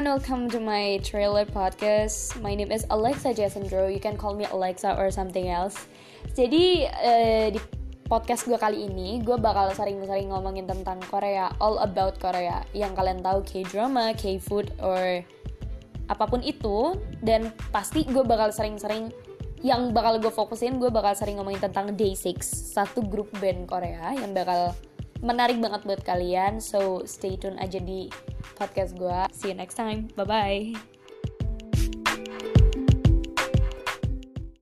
everyone, welcome to my trailer podcast. My name is Alexa Jasendro. You can call me Alexa or something else. Jadi uh, di podcast gue kali ini, gue bakal sering-sering ngomongin tentang Korea, all about Korea. Yang kalian tahu K-drama, K-food, or apa pun itu. Dan pasti gue bakal sering-sering yang bakal gue fokusin, gue bakal sering ngomongin tentang Day6, satu grup band Korea yang bakal menarik banget buat kalian. So stay tune aja di podcast gue. See you next time. Bye bye.